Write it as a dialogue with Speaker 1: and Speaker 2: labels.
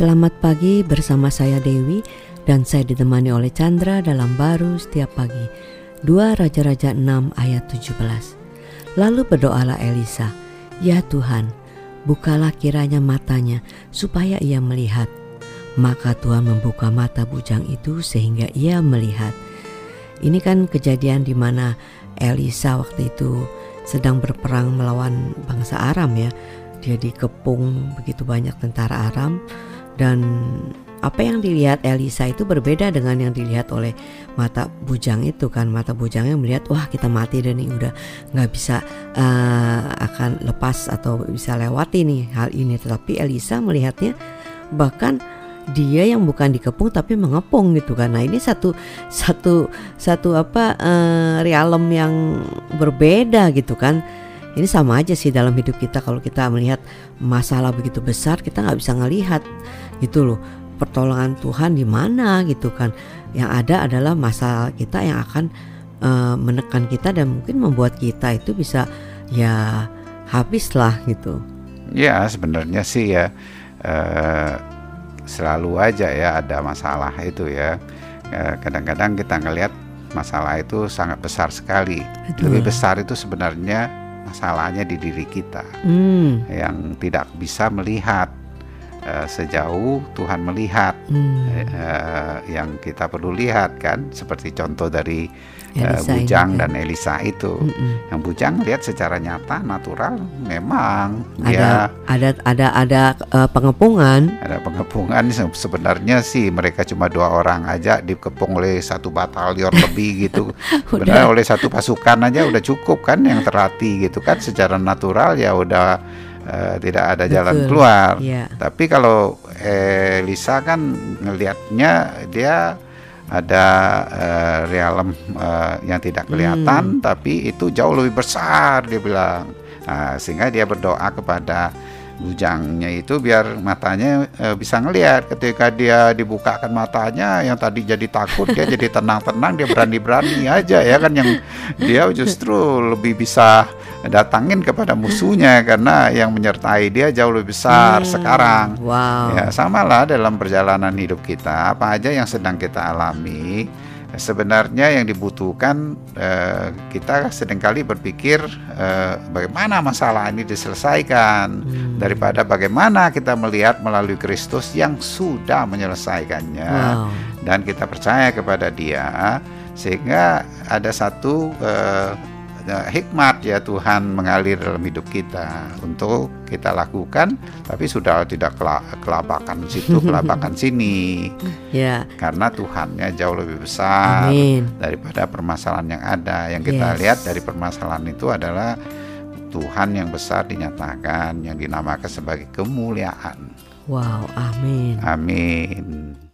Speaker 1: Selamat pagi bersama saya Dewi dan saya ditemani oleh Chandra dalam baru setiap pagi. 2 Raja-Raja 6 ayat 17. Lalu berdoalah Elisa, "Ya Tuhan, bukalah kiranya matanya supaya ia melihat." Maka Tuhan membuka mata bujang itu sehingga ia melihat. Ini kan kejadian di mana Elisa waktu itu sedang berperang melawan bangsa Aram ya. Dia dikepung begitu banyak tentara Aram dan apa yang dilihat Elisa itu berbeda dengan yang dilihat oleh mata bujang itu kan. Mata bujangnya melihat wah kita mati dan ini udah nggak bisa uh, akan lepas atau bisa lewati nih hal ini. Tetapi Elisa melihatnya bahkan dia yang bukan dikepung tapi mengepung gitu kan. Nah ini satu satu satu apa uh, realem yang berbeda gitu kan ini sama aja sih dalam hidup kita kalau kita melihat masalah begitu besar kita nggak bisa ngelihat gitu loh pertolongan Tuhan di mana gitu kan. Yang ada adalah masalah kita yang akan uh, menekan kita dan mungkin membuat kita itu bisa ya habis lah gitu.
Speaker 2: Ya sebenarnya sih ya uh, selalu aja ya ada masalah itu ya. Eh, kadang-kadang kita ngelihat masalah itu sangat besar sekali. Betul. lebih besar itu sebenarnya masalahnya di diri kita hmm. yang tidak bisa melihat uh, sejauh Tuhan melihat hmm. uh, yang kita perlu lihat kan seperti contoh dari uh, Bujang dan Elisa itu. Mm -mm. yang Bujang lihat secara nyata natural memang
Speaker 1: ada dia ada ada ada uh, pengepungan.
Speaker 2: Ada pengepungan. Sebenarnya sih mereka cuma dua orang aja dikepung oleh satu batalion lebih gitu. Benar oleh satu pasukan aja udah cukup kan yang terhati gitu kan. Secara natural ya udah uh, tidak ada Betul. jalan keluar. Yeah. Tapi kalau Elisa kan ngelihatnya dia ada uh, realem uh, yang tidak kelihatan, hmm. tapi itu jauh lebih besar dia bilang. Nah, sehingga dia berdoa kepada bujangnya itu biar matanya e, bisa ngelihat ketika dia dibukakan matanya yang tadi jadi takut dia jadi tenang-tenang dia berani-berani aja ya kan yang dia justru lebih bisa datangin kepada musuhnya karena yang menyertai dia jauh lebih besar hmm, sekarang.
Speaker 1: Wow.
Speaker 2: Ya samalah dalam perjalanan hidup kita apa aja yang sedang kita alami sebenarnya yang dibutuhkan eh, kita sering kali berpikir eh, bagaimana masalah ini diselesaikan hmm. daripada bagaimana kita melihat melalui Kristus yang sudah menyelesaikannya wow. dan kita percaya kepada Dia sehingga ada satu eh, hikmat ya Tuhan mengalir dalam hidup kita. Untuk kita lakukan tapi sudah tidak kelabakan situ kelabakan sini. Ya. Karena Tuhannya jauh lebih besar Amin. daripada permasalahan yang ada. Yang kita yes. lihat dari permasalahan itu adalah Tuhan yang besar dinyatakan yang dinamakan sebagai kemuliaan.
Speaker 1: Wow amin.
Speaker 2: Amin